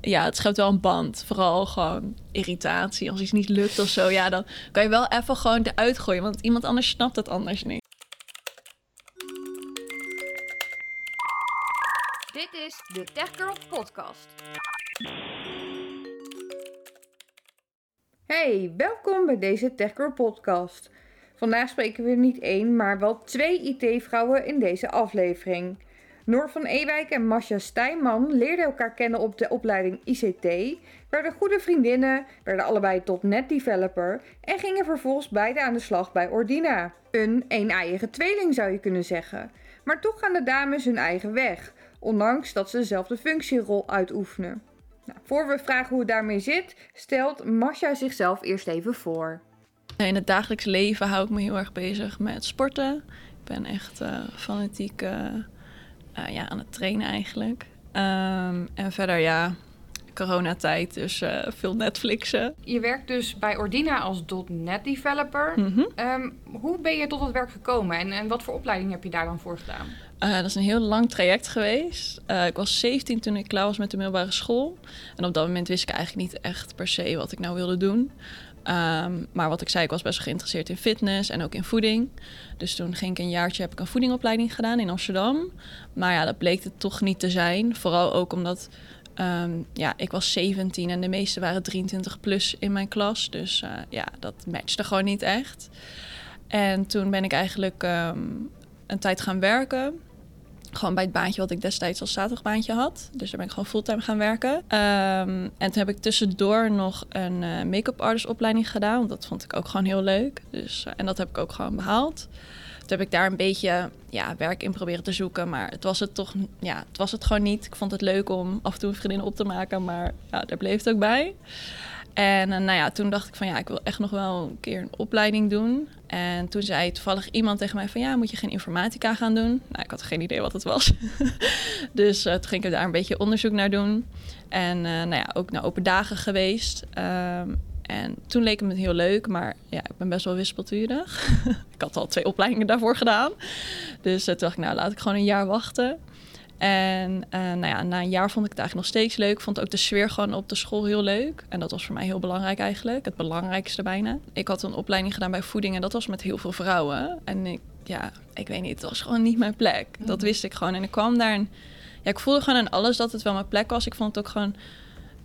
ja, het schept wel een band. Vooral gewoon irritatie. Als iets niet lukt of zo, ja, dan kan je wel even gewoon eruit gooien. Want iemand anders snapt het anders niet. Dit is de Tech Girl Podcast. Hey, welkom bij deze Tech Girl Podcast. Vandaag spreken we niet één, maar wel twee IT-vrouwen in deze aflevering. Noor van Ewijk en Masha Stijnman leerden elkaar kennen op de opleiding ICT, werden goede vriendinnen, werden allebei tot net developer en gingen vervolgens beide aan de slag bij Ordina. Een een-eigen tweeling zou je kunnen zeggen. Maar toch gaan de dames hun eigen weg, ondanks dat ze dezelfde functierol uitoefenen. Nou, voor we vragen hoe het daarmee zit, stelt Masha zichzelf eerst even voor. In het dagelijks leven hou ik me heel erg bezig met sporten. Ik ben echt uh, fanatiek uh, ja, aan het trainen eigenlijk. Um, en verder ja, coronatijd, dus veel Netflixen. Je werkt dus bij Ordina als .NET developer. Mm -hmm. um, hoe ben je tot het werk gekomen en, en wat voor opleiding heb je daar dan voor gedaan? Uh, dat is een heel lang traject geweest. Uh, ik was 17 toen ik klaar was met de middelbare school. En op dat moment wist ik eigenlijk niet echt per se wat ik nou wilde doen. Um, maar wat ik zei, ik was best geïnteresseerd in fitness en ook in voeding. Dus toen ging ik een jaartje, heb ik een voedingopleiding gedaan in Amsterdam. Maar ja, dat bleek het toch niet te zijn. Vooral ook omdat, um, ja, ik was 17 en de meeste waren 23 plus in mijn klas. Dus uh, ja, dat matchte gewoon niet echt. En toen ben ik eigenlijk um, een tijd gaan werken. Gewoon bij het baantje wat ik destijds als zaterdagbaantje had. Dus daar ben ik gewoon fulltime gaan werken. Um, en toen heb ik tussendoor nog een uh, make-up artist opleiding gedaan. Want dat vond ik ook gewoon heel leuk. Dus, uh, en dat heb ik ook gewoon behaald. Toen heb ik daar een beetje ja, werk in proberen te zoeken. Maar het was het toch ja, het was het gewoon niet. Ik vond het leuk om af en toe een vriendin op te maken. Maar ja, daar bleef het ook bij. En uh, nou ja, toen dacht ik van ja, ik wil echt nog wel een keer een opleiding doen. En toen zei toevallig iemand tegen mij van ja, moet je geen informatica gaan doen? Nou, ik had geen idee wat het was. dus uh, toen ging ik daar een beetje onderzoek naar doen. En uh, nou ja, ook naar open dagen geweest. Um, en toen leek het me heel leuk, maar ja, ik ben best wel wispelturig. ik had al twee opleidingen daarvoor gedaan. Dus toen dacht ik, nou laat ik gewoon een jaar wachten. En uh, nou ja, na een jaar vond ik het eigenlijk nog steeds leuk. Ik vond ook de sfeer gewoon op de school heel leuk. En dat was voor mij heel belangrijk eigenlijk. Het belangrijkste bijna. Ik had een opleiding gedaan bij voeding en dat was met heel veel vrouwen. En ik, ja, ik weet niet, het was gewoon niet mijn plek. Dat wist ik gewoon. En ik kwam daar en ja, ik voelde gewoon aan alles dat het wel mijn plek was. Ik vond het ook gewoon...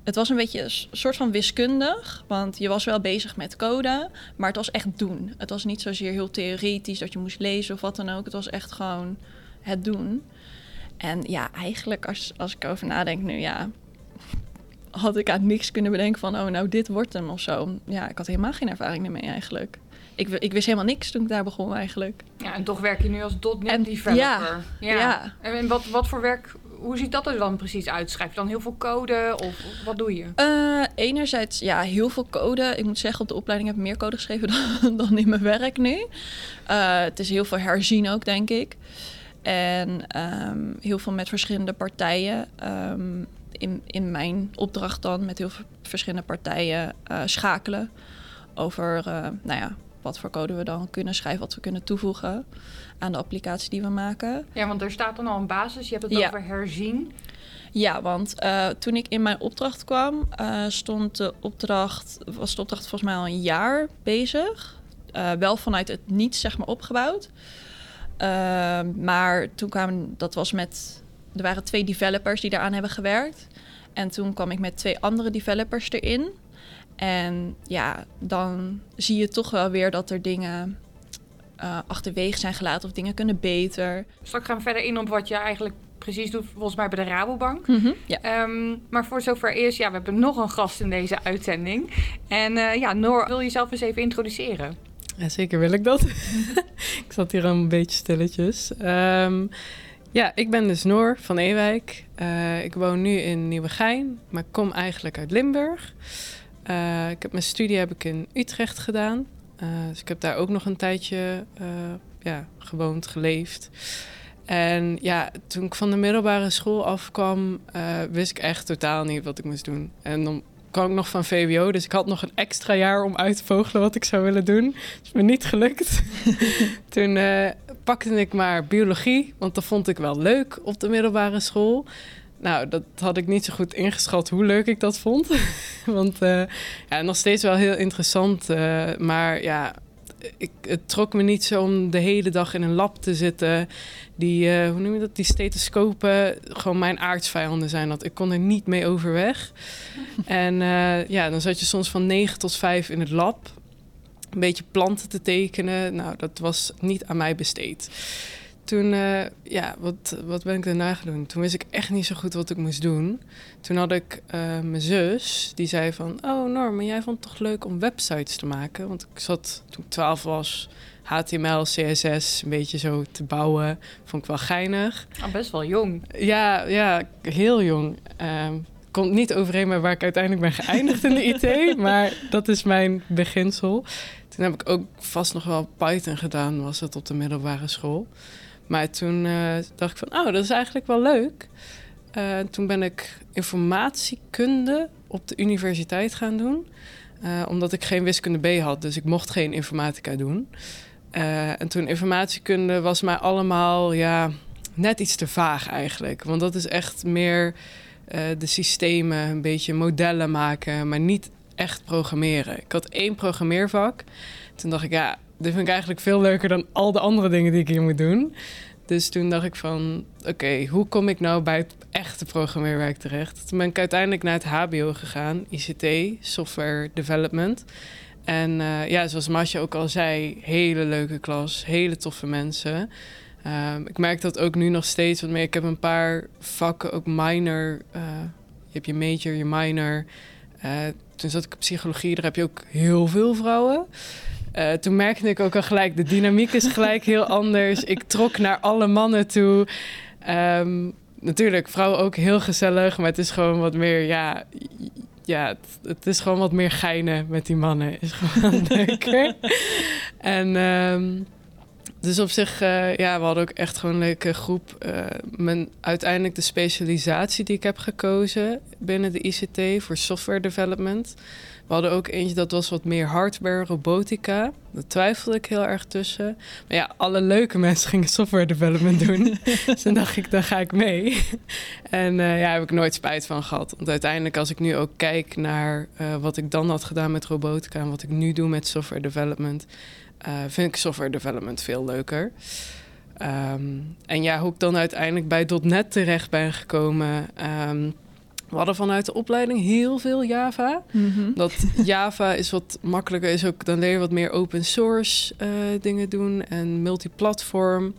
Het was een beetje een soort van wiskundig, want je was wel bezig met code, maar het was echt doen. Het was niet zozeer heel theoretisch dat je moest lezen of wat dan ook. Het was echt gewoon het doen. En ja, eigenlijk als, als ik erover nadenk nu, ja, had ik aan niks kunnen bedenken van, oh nou, dit wordt hem of zo. Ja, ik had helemaal geen ervaring ermee eigenlijk. Ik, ik wist helemaal niks toen ik daar begon eigenlijk. Ja, en toch werk je nu als .NET developer. Ja, ja. ja. En wat, wat voor werk, hoe ziet dat er dan precies uit? Schrijf je dan heel veel code of wat doe je? Uh, enerzijds, ja, heel veel code. Ik moet zeggen, op de opleiding heb ik meer code geschreven dan, dan in mijn werk nu. Uh, het is heel veel herzien ook, denk ik. En um, heel veel met verschillende partijen. Um, in, in mijn opdracht dan met heel veel verschillende partijen uh, schakelen over uh, nou ja, wat voor code we dan kunnen schrijven, wat we kunnen toevoegen aan de applicatie die we maken. Ja, want er staat dan al een basis. Je hebt het Ja. over herzien. Ja, want uh, toen ik in mijn opdracht kwam, stond de opdracht, was de opdracht volgens mij al een jaar bezig. Wel vanuit het niets, zeg maar, opgebouwd. Uh, maar toen kwamen, dat was met, er waren twee developers die daaraan hebben gewerkt. En toen kwam ik met twee andere developers erin. En ja, dan zie je toch wel weer dat er dingen uh, achterwege zijn gelaten of dingen kunnen beter. Straks gaan we verder in op wat je eigenlijk precies doet, volgens mij bij de Rabobank. Mm -hmm, ja. um, maar voor zover eerst, ja, we hebben nog een gast in deze uitzending. En uh, ja, Noor, wil je jezelf eens even introduceren? Ja, zeker wil ik dat. ik zat hier al een beetje stilletjes. Um, ja, ik ben dus Noor van Ewijk. Uh, ik woon nu in Nieuwegein, maar kom eigenlijk uit Limburg. Uh, ik heb mijn studie heb ik in Utrecht gedaan. Uh, dus ik heb daar ook nog een tijdje ja, gewoond, geleefd. En ja, toen ik van de middelbare school afkwam, wist ik echt totaal niet wat ik moest doen. En dan kwam ik nog van VWO, dus ik had nog een extra jaar om uit te vogelen wat ik zou willen doen. Dat is me niet gelukt. Toen uh, pakte ik maar biologie, want dat vond ik wel leuk op de middelbare school. nou, dat had ik niet zo goed ingeschat hoe leuk ik dat vond. Want uh, ja, nog steeds wel heel interessant. Uh, maar ja, ik, het trok me niet zo om de hele dag in een lab te zitten. Die, uh, hoe noem je dat? Die stethoscopen gewoon mijn aardsvijanden zijn. Dat ik kon er niet mee overweg. en ja, dan zat je soms van 9 tot 5 in het lab. Een beetje planten te tekenen. Nou, dat was niet aan mij besteed toen, uh, ja, wat, wat ben ik daarna gaan doen? Toen wist ik echt niet zo goed wat ik moest doen. Toen had ik uh, mijn zus, die zei van... Oh Norm, maar jij vond het toch leuk om websites te maken? Want ik zat, toen ik 12 was, HTML, CSS, een beetje zo te bouwen. Vond ik wel geinig. Oh, best wel jong. Ja, ja heel jong. Um, komt niet overeen met waar ik uiteindelijk ben geëindigd in de IT. maar dat is mijn beginsel. Toen heb ik ook vast nog wel Python gedaan, was het op de middelbare school. Maar toen uh, dacht ik van, oh, dat is eigenlijk wel leuk. Uh, toen ben ik informatiekunde op de universiteit gaan doen. Uh, omdat ik geen wiskunde B had, dus ik mocht geen informatica doen. en toen informatiekunde was mij allemaal ja, net iets te vaag eigenlijk. Want dat is echt meer de systemen, een beetje modellen maken, maar niet echt programmeren. Ik had één programmeervak. Toen dacht ik, ja, dit vind ik eigenlijk veel leuker dan al de andere dingen die ik hier moet doen. Dus toen dacht ik van, oké, hoe kom ik nou bij het echte programmeerwerk terecht? Toen ben ik uiteindelijk naar het HBO gegaan, ICT, Software Development. En uh, ja, zoals Masje ook al zei, hele leuke klas, hele toffe mensen. Um, ik merk dat ook nu nog steeds meer. Ik heb een paar vakken, ook minor. Uh, je hebt je major, je minor. Uh, toen zat ik psychologie, daar heb je ook heel veel vrouwen. Uh, toen merkte ik ook al gelijk, de dynamiek is gelijk heel anders. Ik trok naar alle mannen toe. Um, natuurlijk, vrouwen ook heel gezellig, maar het is gewoon wat meer, ja, ja het, het is gewoon wat meer geinen met die mannen. Is gewoon leuker. en um, dus op zich, uh, ja, we hadden ook echt gewoon een leuke groep. Uh, mijn, uiteindelijk de specialisatie die ik heb gekozen binnen de ICT voor software development. We hadden ook eentje dat was wat meer hardware, robotica. Daar twijfelde ik heel erg tussen. Maar ja, alle leuke mensen gingen software development doen. dus dan dacht ik, dan ga ik mee. en uh, ja, heb ik nooit spijt van gehad. Want uiteindelijk, als ik nu ook kijk naar uh, wat ik dan had gedaan met robotica en wat ik nu doe met software development, uh, vind ik software development veel leuker. Um, en ja, hoe ik dan uiteindelijk bij .NET terecht ben gekomen. Um, we hadden vanuit de opleiding heel veel Java. Mm -hmm. Dat Java is wat makkelijker, is ook, dan leer je wat meer open source uh, dingen doen en multiplatform.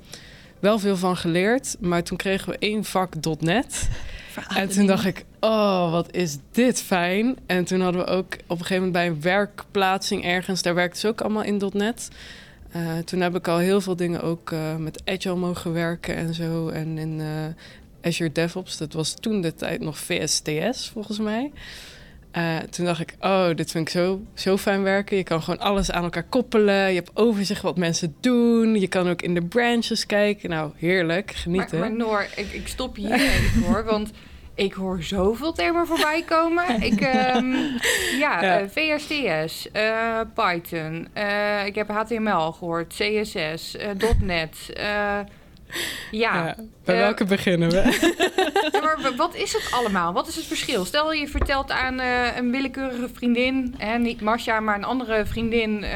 Wel veel van geleerd, maar toen kregen we één vak .NET. En toen dacht ik, oh, wat is dit fijn. En toen hadden we ook op een gegeven moment bij een werkplaatsing ergens... daar werkte ze ook allemaal in .NET. Uh, toen heb ik al heel veel dingen ook uh, met Agile mogen werken en zo. En in uh, Azure DevOps, dat was toen de tijd nog VSTS volgens mij. Uh, toen dacht ik, oh, dit vind ik zo, zo fijn werken. Je kan gewoon alles aan elkaar koppelen. Je hebt overzicht wat mensen doen. Je kan ook in de branches kijken. Nou, heerlijk, genieten. Maar, maar Noor, ik, ik stop hier even hoor, want ik hoor zoveel termen voorbij komen. Ik, um, ja, ja. Uh, VSTS, uh, Python, ik heb HTML gehoord, CSS, .NET... Ja. ja. Bij uh, welke beginnen we? ja, maar wat is het allemaal? Wat is het verschil? Stel je vertelt aan uh, een willekeurige vriendin, hè, niet Masha, maar een andere vriendin, uh,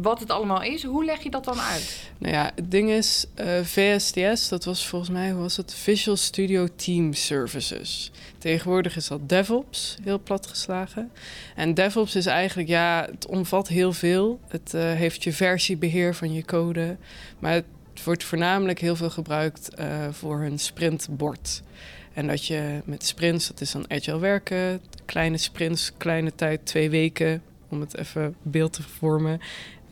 wat het allemaal is. Hoe leg je dat dan uit? Nou ja, het ding is, VSTS, dat was volgens mij, hoe was het? Visual Studio Team Services. Tegenwoordig is dat DevOps, heel plat geslagen. En DevOps is eigenlijk, ja, het omvat heel veel. Het heeft je versiebeheer van je code, maar het het wordt voornamelijk heel veel gebruikt uh, voor een sprintbord. En dat je met sprints, dat is dan agile werken, kleine sprints, kleine tijd, twee weken, om het even beeld te vormen.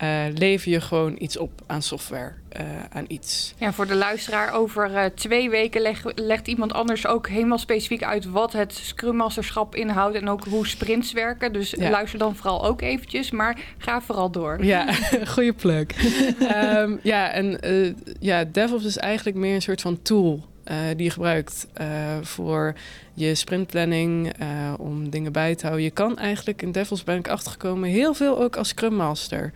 Uh, lever je gewoon iets op aan software, uh, aan iets. Ja, voor de luisteraar, over uh, twee weken leg, legt iemand anders ook helemaal specifiek uit wat het Scrum Masterschap inhoudt en ook hoe sprints werken. Dus ja. luister dan vooral ook eventjes, maar ga vooral door. Ja, goede plug. um, ja, en ja, DevOps is eigenlijk meer een soort van tool uh, die je gebruikt uh, voor je sprintplanning, uh, om dingen bij te houden. Je kan eigenlijk in DevOps ben ik achtergekomen heel veel ook als Scrum Master.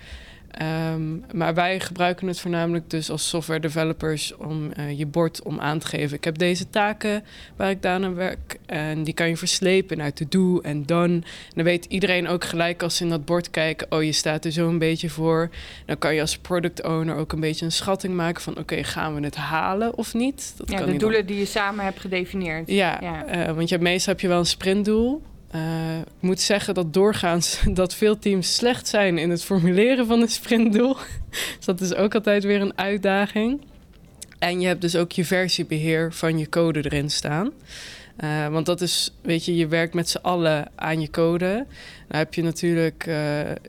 Ehm, maar wij gebruiken het voornamelijk dus als software developers om uh, je bord om aan te geven. Ik heb deze taken waar ik aan werk en die kan je verslepen naar to-do en done. En dan weet iedereen ook gelijk als ze in dat bord kijken, oh je staat er zo een beetje voor. Dan kan je als product owner ook een beetje een schatting maken van oké, gaan we het halen of niet? Dat ja, de doelen die je samen hebt gedefinieerd. Ja, ja. Uh, want je, meestal heb je wel een sprintdoel. Uh, ik moet zeggen dat doorgaans dat veel teams slecht zijn in het formuleren van een sprintdoel. dus dat is ook altijd weer een uitdaging. En je hebt dus ook je versiebeheer van je code erin staan. Uh, want dat is, weet je, je werkt met z'n allen aan je code. Dan heb je natuurlijk, uh,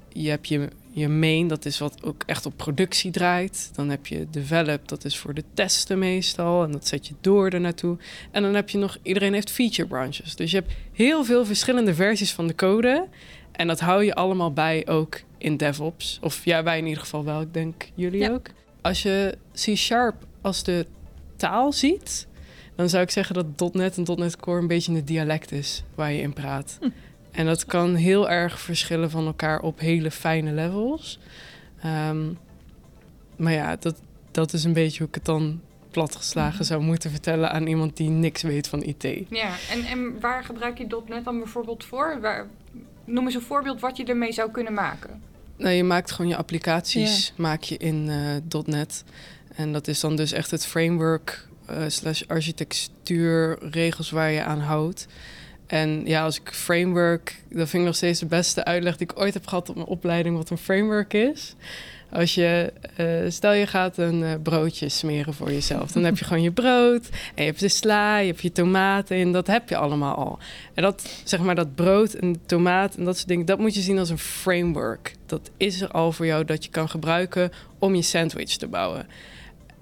je hebt je je main, dat is wat ook echt op productie draait. Dan heb je develop, dat is voor de testen meestal. En dat zet je door er naartoe. En dan heb je nog, iedereen heeft feature branches. Dus je hebt heel veel verschillende versies van de code. En dat hou je allemaal bij ook in DevOps. Of ja, wij in ieder geval wel. Ik denk jullie ook. Als je C-Sharp als de taal ziet, dan zou ik zeggen dat .NET en .NET Core een beetje een dialect is waar je in praat. Hm. En dat kan heel erg verschillen van elkaar op hele fijne levels. Ehm, maar ja, dat, dat is een beetje hoe ik het dan platgeslagen zou moeten vertellen aan iemand die niks weet van IT. Ja, en, en waar gebruik je .NET dan bijvoorbeeld voor? Waar, noem eens een voorbeeld wat je ermee zou kunnen maken. Nou, je maakt gewoon je applicaties maak je in uh, .NET. En dat is dan dus echt het framework uh, slash architectuur regels waar je aan houdt. En ja, als ik framework, dat vind ik nog steeds de beste uitleg die ik ooit heb gehad op mijn opleiding, wat een framework is. Als je, uh, stel je gaat een uh, broodje smeren voor jezelf, dan heb je gewoon je brood en je hebt de sla, je hebt je tomaten en dat heb je allemaal al. En dat, zeg maar, dat brood en tomaat en dat soort dingen, dat moet je zien als een framework. Dat is er al voor jou dat je kan gebruiken om je sandwich te bouwen.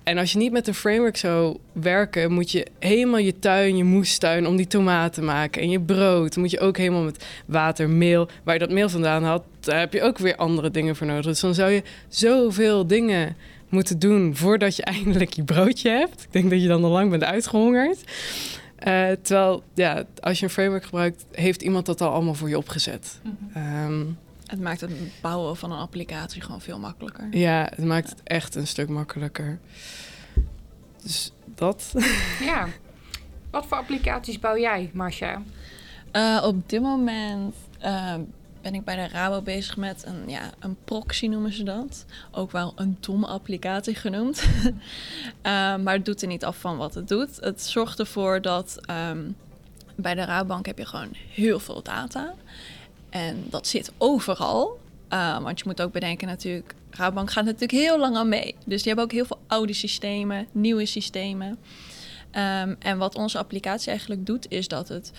En als je niet met een framework zou werken, moet je helemaal je tuin, je moestuin om die tomaten te maken. En je brood moet je ook helemaal met water, meel. Waar je dat meel vandaan had, daar heb je ook weer andere dingen voor nodig. Dus dan zou je zoveel dingen moeten doen voordat je eindelijk je broodje hebt. Ik denk dat je dan al lang bent uitgehongerd. Uh, terwijl, ja, als je een framework gebruikt, heeft iemand dat al allemaal voor je opgezet. Mm het maakt het bouwen van een applicatie gewoon veel makkelijker. Ja, het maakt het echt een stuk makkelijker. Dus dat. Ja. Wat voor applicaties bouw jij, Marcia? Uh, op dit moment uh, ben ik bij de Rabo bezig met een, ja, een proxy noemen ze dat. Ook wel een domme applicatie genoemd. uh, maar het doet er niet af van wat het doet. Het zorgt ervoor dat um, bij de Rabobank heb je gewoon heel veel data. En dat zit overal. Uh, want je moet ook bedenken natuurlijk, Rabobank gaat natuurlijk heel lang aan mee. Dus die hebben ook heel veel oude systemen, nieuwe systemen. Um, en wat onze applicatie eigenlijk doet, is dat het,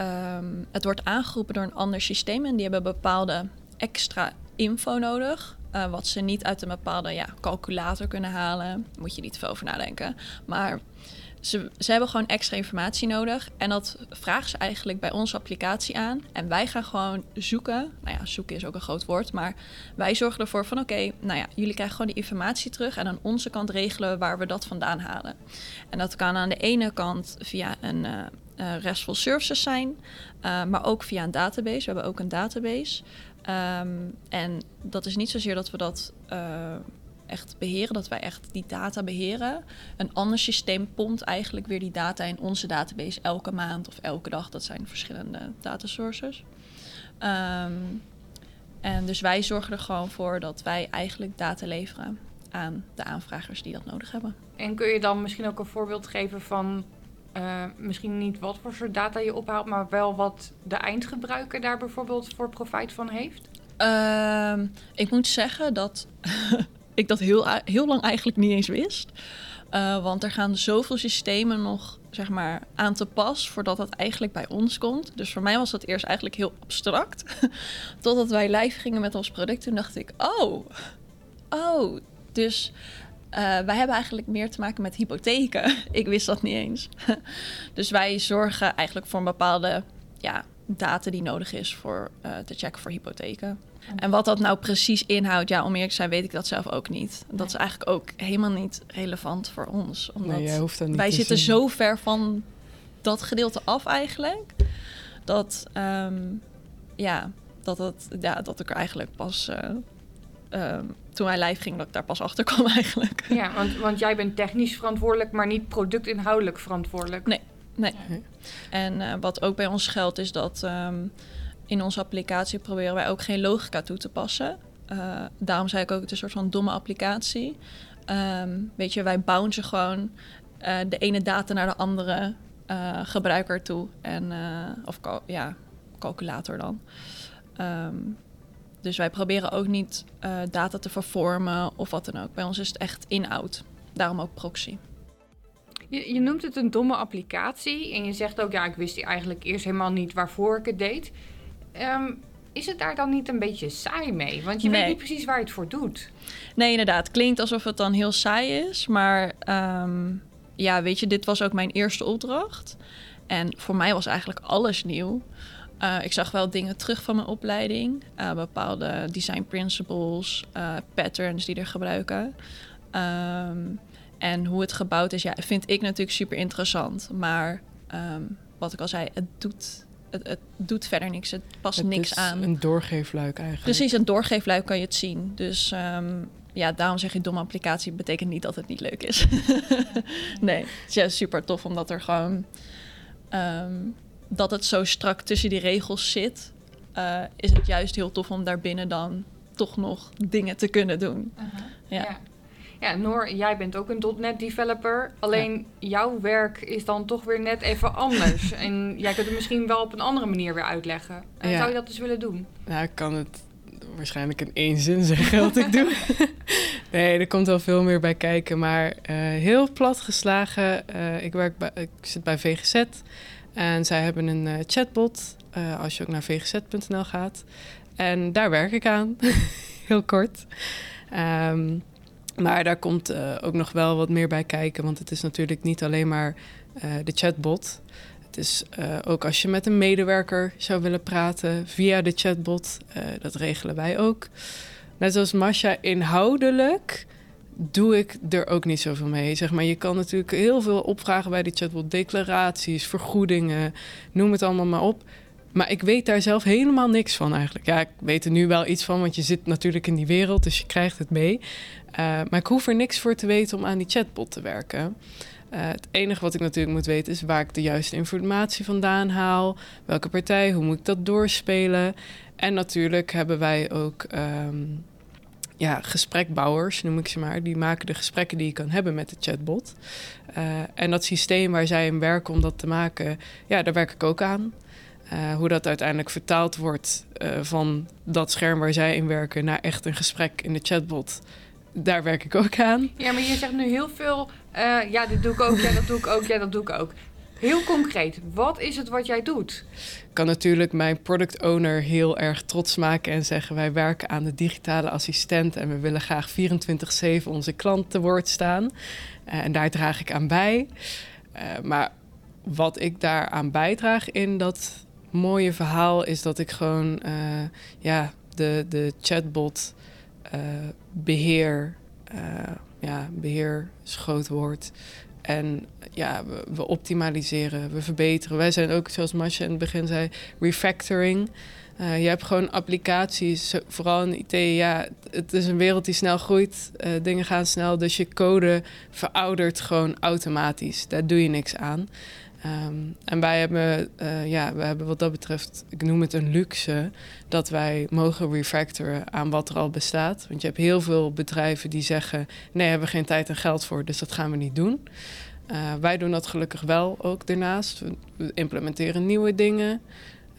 um, het wordt aangeroepen door een ander systeem. En die hebben bepaalde extra info nodig. Uh, wat ze niet uit een bepaalde ja, calculator kunnen halen. Moet je niet veel over nadenken. Maar ze, ze hebben gewoon extra informatie nodig. En dat vragen ze eigenlijk bij onze applicatie aan. En wij gaan gewoon zoeken. Nou ja, zoeken is ook een groot woord. Maar wij zorgen ervoor van oké, nou ja, jullie krijgen gewoon die informatie terug. En aan onze kant regelen we waar we dat vandaan halen. En dat kan aan de ene kant via een uh, RESTful services zijn. Uh, maar ook via een database. We hebben ook een database. Um, en dat is niet zozeer dat we dat uh, echt beheren, dat wij echt die data beheren. Een ander systeem pompt eigenlijk weer die data in onze database elke maand of elke dag. Dat zijn verschillende data sources. Um, en dus wij zorgen er gewoon voor dat wij eigenlijk data leveren aan de aanvragers die dat nodig hebben. En kun je dan misschien ook een voorbeeld geven van uh, misschien niet wat voor soort data je ophaalt, maar wel wat de eindgebruiker daar bijvoorbeeld voor profijt van heeft? Uh, ik moet zeggen dat ik dat heel, heel lang eigenlijk niet eens wist. Uh, want er gaan zoveel systemen nog zeg maar, aan te pas voordat dat eigenlijk bij ons komt. Dus voor mij was dat eerst eigenlijk heel abstract. Totdat wij live gingen met ons product. Toen dacht ik, oh, oh, dus uh, wij hebben eigenlijk meer te maken met hypotheken. ik wist dat niet eens. dus wij zorgen eigenlijk voor een bepaalde ja, data die nodig is voor uh, te checken voor hypotheken. En wat dat nou precies inhoudt, ja, om eerlijk te zijn, weet ik dat zelf ook niet. Dat is eigenlijk ook helemaal niet relevant voor ons. Omdat nee, hoeft dat niet wij zitten zo ver van dat gedeelte af eigenlijk. Dat, um, ja, dat, het, ja, dat ik er eigenlijk pas uh, ehm, toen wij live gingen, dat ik daar pas achter kwam eigenlijk. Ja, want, want jij bent technisch verantwoordelijk, maar niet productinhoudelijk verantwoordelijk. Nee. Nee. En uh, wat ook bij ons geldt is dat um, in onze applicatie proberen wij ook geen logica toe te passen. Uh, daarom zei ik ook, het is een soort van domme applicatie. Um, weet je, wij bouncen gewoon uh, de ene data naar de andere gebruiker toe. En, of ja, calculator dan. Um, dus wij proberen ook niet data te vervormen of wat dan ook. Bij ons is het echt inhoud. Daarom ook proxy. Je, je, noemt het een domme applicatie en je zegt ook, ja, ik wist eigenlijk eerst helemaal niet waarvoor ik het deed. Um, is het daar dan niet een beetje saai mee? Want je Nee. weet niet precies waar je het voor doet. Nee, inderdaad. Klinkt alsof het dan heel saai is. Maar ehm, ja, weet je, dit was ook mijn eerste opdracht. En voor mij was eigenlijk alles nieuw. Uh, ik zag wel dingen terug van mijn opleiding. Uh, bepaalde design principles, uh, patterns die er gebruiken. Um, en hoe het gebouwd is, ja, vind ik natuurlijk super interessant. Maar um, wat ik al zei, het doet, het, het doet verder niks. Het past Het niks is aan. een doorgeefluik eigenlijk. Precies, een doorgeefluik kan je het zien. Dus um, ja, daarom zeg je domme applicatie betekent niet dat het niet leuk is. nee, het is juist super tof omdat er gewoon... Um, dat het zo strak tussen die regels zit... Uh, is het juist heel tof om daarbinnen dan toch nog dingen te kunnen doen. Uh -huh. ja. ja. Ja, Noor, jij bent ook een .NET developer. Alleen ja. jouw werk is dan toch weer net even anders. en jij kunt het misschien wel op een andere manier weer uitleggen. En ja. zou je dat dus willen doen? Nou, ik kan het waarschijnlijk in één zin zeggen wat ik doe. nee, er komt wel veel meer bij kijken. Maar uh, heel plat geslagen. Uh, ik, werk bij, ik zit bij VGZ. En zij hebben een uh, chatbot. als je ook naar vgz.nl gaat. En daar werk ik aan. heel kort. Um, maar daar komt uh, ook nog wel wat meer bij kijken. Want het is natuurlijk niet alleen maar uh, de chatbot. Het is uh, ook als je met een medewerker zou willen praten via de chatbot. dat regelen wij ook. Net zoals Masha, inhoudelijk doe ik er ook niet zoveel mee. Zeg maar, je kan natuurlijk heel veel opvragen bij de chatbot. Declaraties, vergoedingen, noem het allemaal maar op. Maar ik weet daar zelf helemaal niks van eigenlijk. Ja, ik weet er nu wel iets van, want je zit natuurlijk in die wereld, dus je krijgt het mee. Uh, maar ik hoef er niks voor te weten om aan die chatbot te werken. Uh, het enige wat ik natuurlijk moet weten is waar ik de juiste informatie vandaan haal. Welke partij, hoe moet ik dat doorspelen. En natuurlijk hebben wij ook um, ja, gesprekbouwers, noem ik ze maar. Die maken de gesprekken die je kan hebben met de chatbot. Uh, en dat systeem waar zij in werken om dat te maken, ja, daar werk ik ook aan. Hoe dat uiteindelijk vertaald wordt van dat scherm waar zij in werken naar echt een gesprek in de chatbot. Daar werk ik ook aan. Ja, maar je zegt nu heel veel. Uh, ja, dit doe ik ook, ja, dat doe ik ook, ja, dat doe ik ook. Heel concreet, wat is het wat jij doet? Ik kan natuurlijk mijn product owner heel erg trots maken en zeggen: wij werken aan de digitale assistent en we willen graag 24/7 onze klant te woord staan. en daar draag ik aan bij. maar wat ik daaraan bijdraag in dat mooie verhaal is dat ik gewoon uh, ja, de, de chatbot beheer. Uh, ja, beheer is groot. En ja, we, optimaliseren, we verbeteren. Wij zijn ook, zoals Masha in het begin zei, refactoring. Uh, je hebt gewoon applicaties, vooral in IT. Ja, het is een wereld die snel groeit. Dingen gaan snel, dus je code veroudert gewoon automatisch. Daar doe je niks aan. Um, en wij hebben, uh, ja, we hebben wat dat betreft, ik noem het een luxe, dat wij mogen refactoren aan wat er al bestaat. Want je hebt heel veel bedrijven die zeggen, nee, hebben we geen tijd en geld voor, dus dat gaan we niet doen. Uh, wij doen dat gelukkig wel ook daarnaast. We implementeren nieuwe dingen.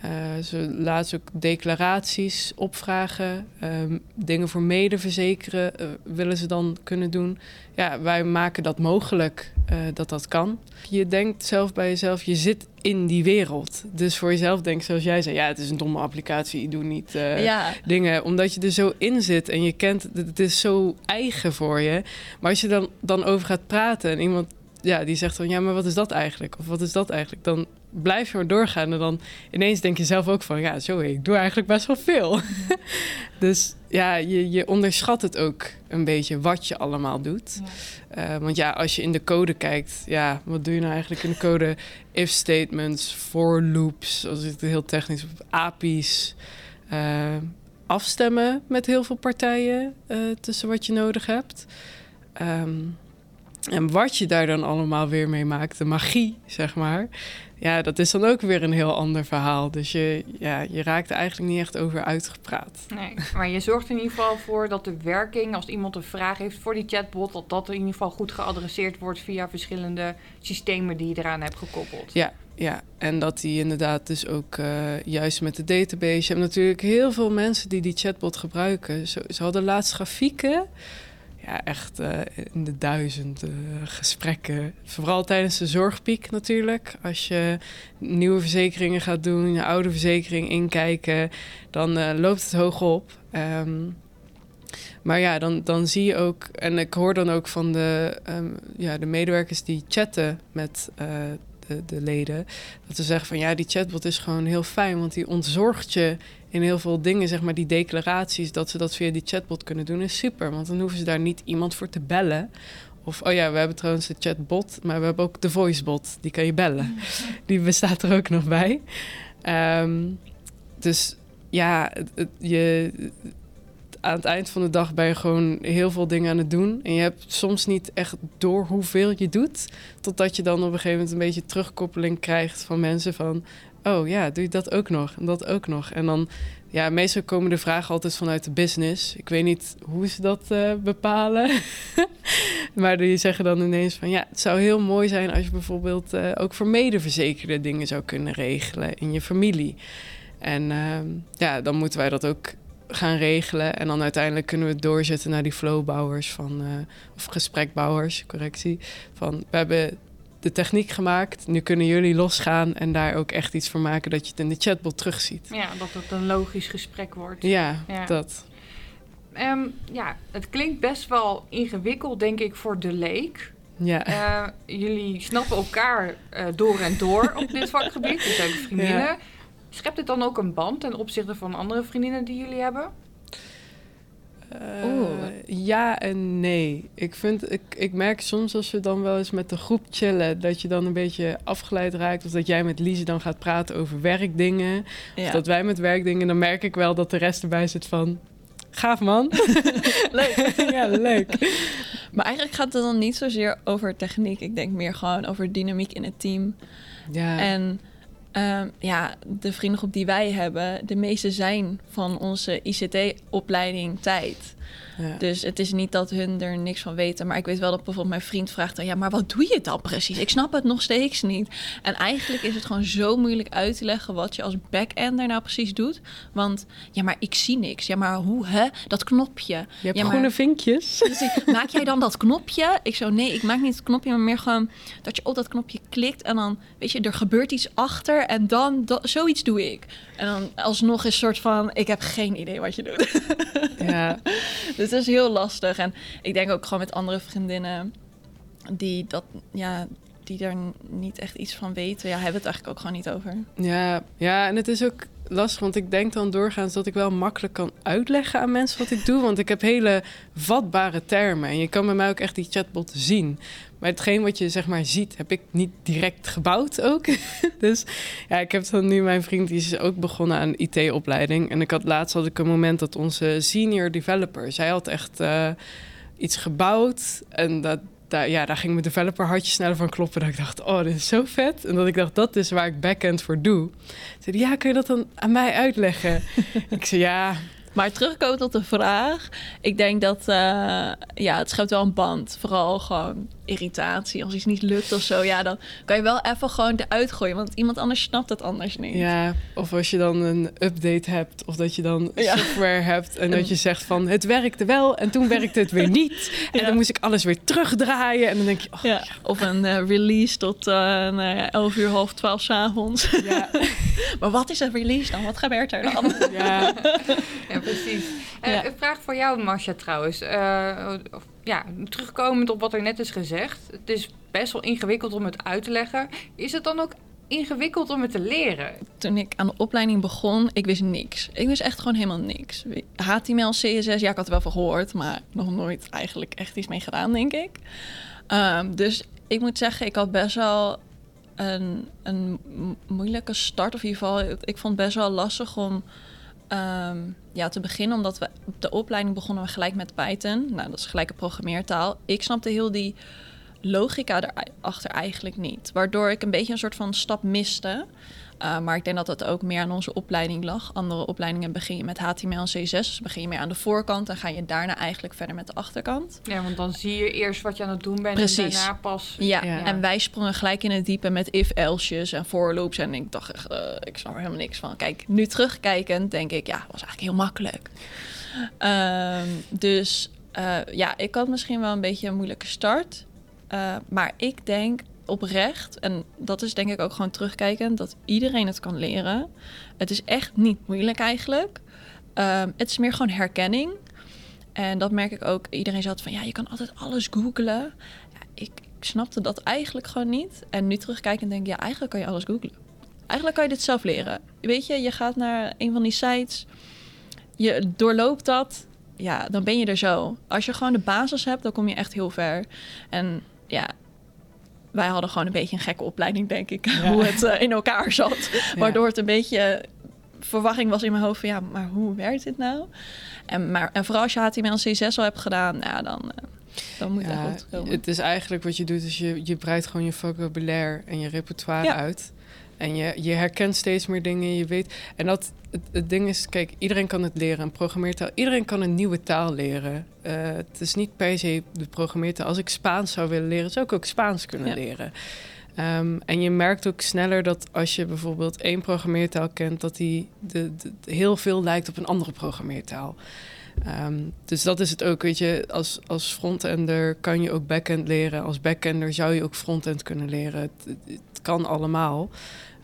Uh, ze laten ook declaraties opvragen. Um, dingen voor medeverzekeren uh, willen ze dan kunnen doen. Ja, wij maken dat mogelijk uh, dat dat kan. Je denkt zelf bij jezelf, je zit in die wereld. Dus voor jezelf denk zoals jij zei, ja, het is een domme applicatie. Je doet niet ja. dingen, omdat je er zo in zit en je kent, het is zo eigen voor je. Maar als je dan, dan over gaat praten en iemand ja, die zegt van ja, maar wat is dat eigenlijk? Of wat is dat eigenlijk? Dan blijf je maar doorgaan en dan ineens denk je zelf ook van ja, zo ik doe eigenlijk best wel veel. dus ja, je, je onderschat het ook een beetje wat je allemaal doet. Ja. Uh, want ja, als je in de code kijkt, ja, wat doe je nou eigenlijk in de code? If statements, for loops, als ik het heel technisch, API's. Uh, afstemmen met heel veel partijen uh, tussen wat je nodig hebt. Ehm, en wat je daar dan allemaal weer mee maakt, de magie, zeg maar. Ja, dat is dan ook weer een heel ander verhaal. Dus je, ja, je raakt er eigenlijk niet echt over uitgepraat. Nee, maar je zorgt in ieder geval voor dat de werking, als iemand een vraag heeft voor die chatbot, dat dat in ieder geval goed geadresseerd wordt via verschillende systemen die je eraan hebt gekoppeld. Ja, ja, en dat die inderdaad dus ook uh, juist met de database. Je hebt natuurlijk heel veel mensen die die chatbot gebruiken. Ze, ze hadden laatst grafieken ja, echt uh, in de duizenden gesprekken. Vooral tijdens de zorgpiek natuurlijk. Als je nieuwe verzekeringen gaat doen, je oude verzekering inkijken, dan uh, loopt het hoog op. Um, maar ja, dan, dan zie je ook, en ik hoor dan ook van de, um, ja, de medewerkers die chatten met de, de, leden, dat ze zeggen van ja, die chatbot is gewoon heel fijn, want die ontzorgt je in heel veel dingen, zeg maar, die declaraties, dat ze dat via die chatbot kunnen doen, is super. Want dan hoeven ze daar niet iemand voor te bellen. Of, oh ja, we hebben trouwens de chatbot, maar we hebben ook de voicebot. Die kan je bellen. Die bestaat er ook nog bij. Um, dus ja, het, je, aan het eind van de dag ben je gewoon heel veel dingen aan het doen. En je hebt soms niet echt door hoeveel je doet. Totdat je dan op een gegeven moment een beetje terugkoppeling krijgt van mensen van oh ja, doe je dat ook nog en dat ook nog. En dan, ja, meestal komen de vragen altijd vanuit de business. Ik weet niet hoe ze dat uh, bepalen. maar die zeggen dan ineens van, ja, het zou heel mooi zijn als je bijvoorbeeld uh, ook voor medeverzekerde dingen zou kunnen regelen in je familie. En uh, ja, dan moeten wij dat ook gaan regelen. En dan uiteindelijk kunnen we het doorzetten naar die flowbouwers van, uh, of gesprekbouwers, correctie. Van we hebben de techniek gemaakt. Nu kunnen jullie losgaan en daar ook echt iets voor maken dat je het in de chatbot terugziet. Ja, dat het een logisch gesprek wordt. Ja, dat. Um, ja, het klinkt best wel ingewikkeld, denk ik, voor de leek. Ja. Uh, jullie snappen elkaar uh, door en door op dit vakgebied. Dus ook vriendinnen. Ja. Schept het dan ook een band ten opzichte van andere vriendinnen die jullie hebben? Uh, ja en nee. Ik, vind, ik, ik merk soms als we dan wel eens met de groep chillen... dat je dan een beetje afgeleid raakt. Of dat jij met Lise dan gaat praten over werkdingen. Ja. Of dat wij met werkdingen. Dan merk ik wel dat de rest erbij zit van... Gaaf man. leuk. ja, leuk. Maar eigenlijk gaat het dan niet zozeer over techniek. Ik denk meer gewoon over dynamiek in het team. Ja. En... Um, ja, de vriendengroep die wij hebben, de meeste zijn van onze ICT-opleiding tijd. Ja. Dus het is niet dat hun er niks van weten. Maar ik weet wel dat bijvoorbeeld mijn vriend vraagt dan... ja, maar wat doe je dan precies? Ik snap het nog steeds niet. En eigenlijk is het gewoon zo moeilijk uit te leggen... wat je als backender nou precies doet. Want ja, maar ik zie niks. Ja, maar hoe, hè? Dat knopje. Je hebt ja, groene vinkjes. Dus maak jij dan dat knopje? Ik zo, nee, ik maak niet het knopje... maar meer gewoon dat je op dat knopje klikt... en dan, weet je, er gebeurt iets achter... en dan, dat, zoiets doe ik. En dan alsnog is een soort van... ik heb geen idee wat je doet. Ja. Dus het is heel lastig. En ik denk ook gewoon met andere vriendinnen die dat, ja, die daar niet echt iets van weten. Ja, hebben het eigenlijk ook gewoon niet over. Ja, ja, en het is ook lastig, want ik denk dan doorgaans dat ik wel makkelijk kan uitleggen aan mensen wat ik doe. Want ik heb hele vatbare termen. En je kan bij mij ook echt die chatbot zien. Maar hetgeen wat je zeg maar ziet, heb ik niet direct gebouwd ook. dus ja, ik heb dan nu mijn vriend, die is ook begonnen aan IT-opleiding. En ik had laatst had ik een moment dat onze senior developer, zij had echt uh, iets gebouwd. En dat, daar, ja, daar ging mijn developer hartje sneller van kloppen. Dat ik dacht, oh, dit is zo vet. En dat ik dacht, dat is waar ik backend voor doe. Zei ja, kun je dat dan aan mij uitleggen? ik zei, ja, maar terugkomen tot de vraag. Ik denk dat uh, ja, het schept wel een band. Vooral gewoon irritatie. Als iets niet lukt of zo, ja, dan kan je wel even gewoon eruit gooien. Want iemand anders snapt het anders niet. Ja, of als je dan een update hebt. Of dat je dan ja. software hebt. En dat je zegt van het werkte wel. En toen werkte het weer niet. En ja. dan moest ik alles weer terugdraaien. En dan denk je, oh, ja. Of een uh, release tot uh, nou ja, 11 uur, half 12 s'avonds. Ja. maar wat is een release dan? Wat gebeurt er dan? ja. ja, precies. Uh, een vraag voor jou, Marcia, trouwens. Of, ja, terugkomend op wat er net is gezegd. Het is best wel ingewikkeld om het uit te leggen. Is het dan ook ingewikkeld om het te leren? Toen ik aan de opleiding begon, ik wist niks. Ik wist echt gewoon helemaal niks. HTML, CSS, ja, ik had er wel van gehoord, maar nog nooit eigenlijk echt iets mee gedaan, denk ik. Um, dus ik moet zeggen, ik had best wel een, een moeilijke start. Of in ieder geval, ik vond het best wel lastig om Ehm, ja, te beginnen, omdat we op de opleiding begonnen we gelijk met Python. Nou, dat is gelijk een programmeertaal. Ik snapte heel die logica erachter eigenlijk niet. Waardoor ik een beetje een soort van stap miste. Uh, maar ik denk dat dat ook meer aan onze opleiding lag. Andere opleidingen begin je met HTML en CSS. Dus begin je meer aan de voorkant en ga je daarna eigenlijk verder met de achterkant. Ja, want dan zie je eerst wat je aan het doen bent Precies. en daarna pas... Ja. ja. en wij sprongen gelijk in het diepe met if-else's en for loops. En ik dacht echt, uh, ik snap er helemaal niks van. Kijk, nu terugkijkend denk ik, ja, was eigenlijk heel makkelijk. Um, dus uh, ja, ik had misschien wel een beetje een moeilijke start. Maar ik denk oprecht, en dat is denk ik ook gewoon terugkijkend, dat iedereen het kan leren. Het is echt niet moeilijk eigenlijk. Um, het is meer gewoon herkenning. En dat merk ik ook. Iedereen zegt van ja, je kan altijd alles googlen. Ja, ik, ik snapte dat eigenlijk gewoon niet. En nu terugkijkend denk ik, ja, eigenlijk kan je alles googlen. Eigenlijk kan je dit zelf leren. Weet je, je gaat naar een van die sites, je doorloopt dat, ja, dan ben je er zo. Als je gewoon de basis hebt, dan kom je echt heel ver. En ja, wij hadden gewoon een beetje een gekke opleiding, denk ik, hoe het uh, in elkaar zat. Waardoor het een beetje verwachting was in mijn hoofd van ja, maar hoe werkt dit nou? En, maar, en vooral als je HTML en CSS al hebt gedaan, ja, dan, uh, dan moet je ja, goed komen. Het is eigenlijk wat je doet, is je, je breidt gewoon je vocabulaire en je repertoire uit. En je, je herkent steeds meer dingen, je weet. En dat, het, ding is, kijk, iedereen kan het leren, een programmeertaal. Iedereen kan een nieuwe taal leren. Uh, het is niet per se de programmeertaal. Als ik Spaans zou willen leren, zou ik ook Spaans kunnen leren. Um, en je merkt ook sneller dat als je bijvoorbeeld één programmeertaal kent, dat die de, de, heel veel lijkt op een andere programmeertaal. Um, dus dat is het ook, weet je, als, als frontender kan je ook backend leren. Als backender zou je ook frontend kunnen leren. Het, het kan allemaal.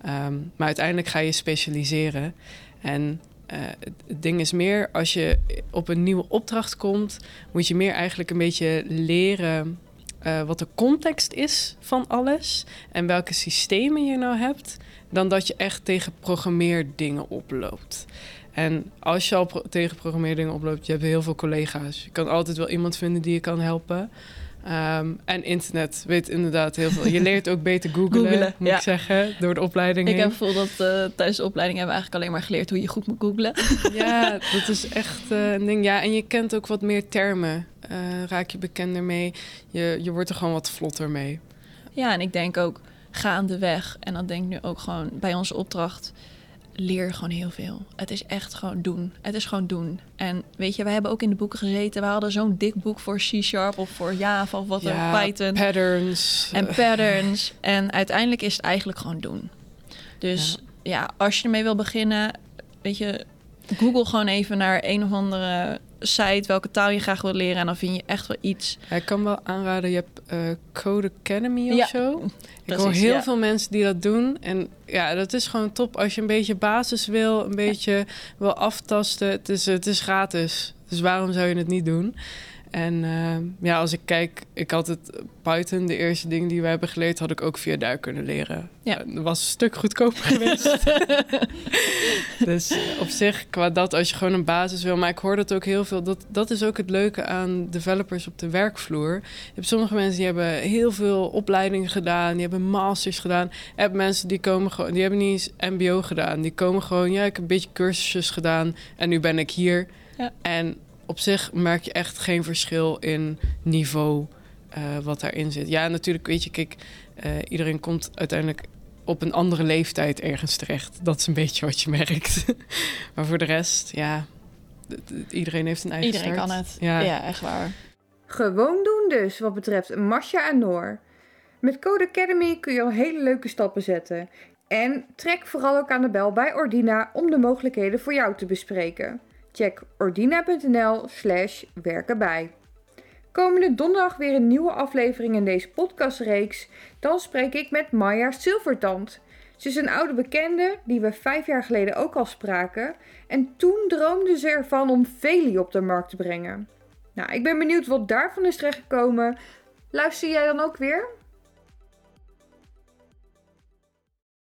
Um, maar uiteindelijk ga je specialiseren. En uh, het ding is meer, als je op een nieuwe opdracht komt, moet je meer eigenlijk een beetje leren uh, wat de context is van alles en welke systemen je nou hebt, dan dat je echt tegen programmeerdingen oploopt. En als je al tegen programmeerdingen oploopt, je hebt heel veel collega's. Je kan altijd wel iemand vinden die je kan helpen. Um, en internet weet inderdaad heel veel. Je leert ook beter googlen, moet ik zeggen, door de opleiding. Ik heb gevoel dat uh, tijdens de opleiding hebben we eigenlijk alleen maar geleerd hoe je goed moet googlen. ja, dat is echt uh, een ding. Ja, en je kent ook wat meer termen. Uh, raak je bekender mee. Je, je wordt er gewoon wat vlotter mee. Ja, en ik denk ook gaandeweg. En dan denk ik nu ook gewoon bij onze opdracht leer gewoon heel veel. Het is echt gewoon doen. Het is gewoon doen. En weet je, we hebben ook in de boeken gezeten. We hadden zo'n dik boek voor C-Sharp of voor Java of wat ja, Python. patterns. En patterns. En uiteindelijk is het eigenlijk gewoon doen. Dus ja. ja, als je ermee wil beginnen, weet je, Google gewoon even naar een of andere site welke taal je graag wil leren. En dan vind je echt wel iets. ik kan wel aanraden, je hebt uh, Code Academy of ja, zo. Ik hoor heel veel mensen die dat doen. En ja, dat is gewoon top. Als je een beetje basis wil, een beetje wil aftasten. Het is, het is gratis. Dus waarom zou je het niet doen? En uh, ja, als ik kijk, ik had het Python, de eerste ding die we hebben geleerd, had ik ook via daar kunnen leren. Ja. Dat was een stuk goedkoper geweest. dus op zich, qua dat, als je gewoon een basis wil. Maar ik hoor dat ook heel veel. Dat, dat is ook het leuke aan developers op de werkvloer. Je hebt sommige mensen die hebben heel veel opleidingen gedaan, die hebben masters gedaan. Je hebt mensen die komen gewoon, die hebben niet eens MBO gedaan. Die komen gewoon, ja, ik heb een beetje cursusjes gedaan en nu ben ik hier. Ja. En op zich merk je echt geen verschil in niveau uh, wat daarin zit. Ja, natuurlijk weet je, kijk, uh, iedereen komt uiteindelijk op een andere leeftijd ergens terecht. Dat is een beetje wat je merkt. maar voor de rest, ja, iedereen heeft een eigen Iedereen kan het. Ja. ja, echt waar. Gewoon doen dus, wat betreft Masha en Noor. Met Code Academy kun je al hele leuke stappen zetten. En trek vooral ook aan de bel bij Ordina om de mogelijkheden voor jou te bespreken. Check ordina.nl slash werkenbij. Komende donderdag weer een nieuwe aflevering in deze podcastreeks. Dan spreek ik met Maya Silvertand. Ze is een oude bekende die we vijf jaar geleden ook al spraken. En toen droomde ze ervan om Veli op de markt te brengen. Nou, ik ben benieuwd wat daarvan is terechtgekomen. Luister jij dan ook weer?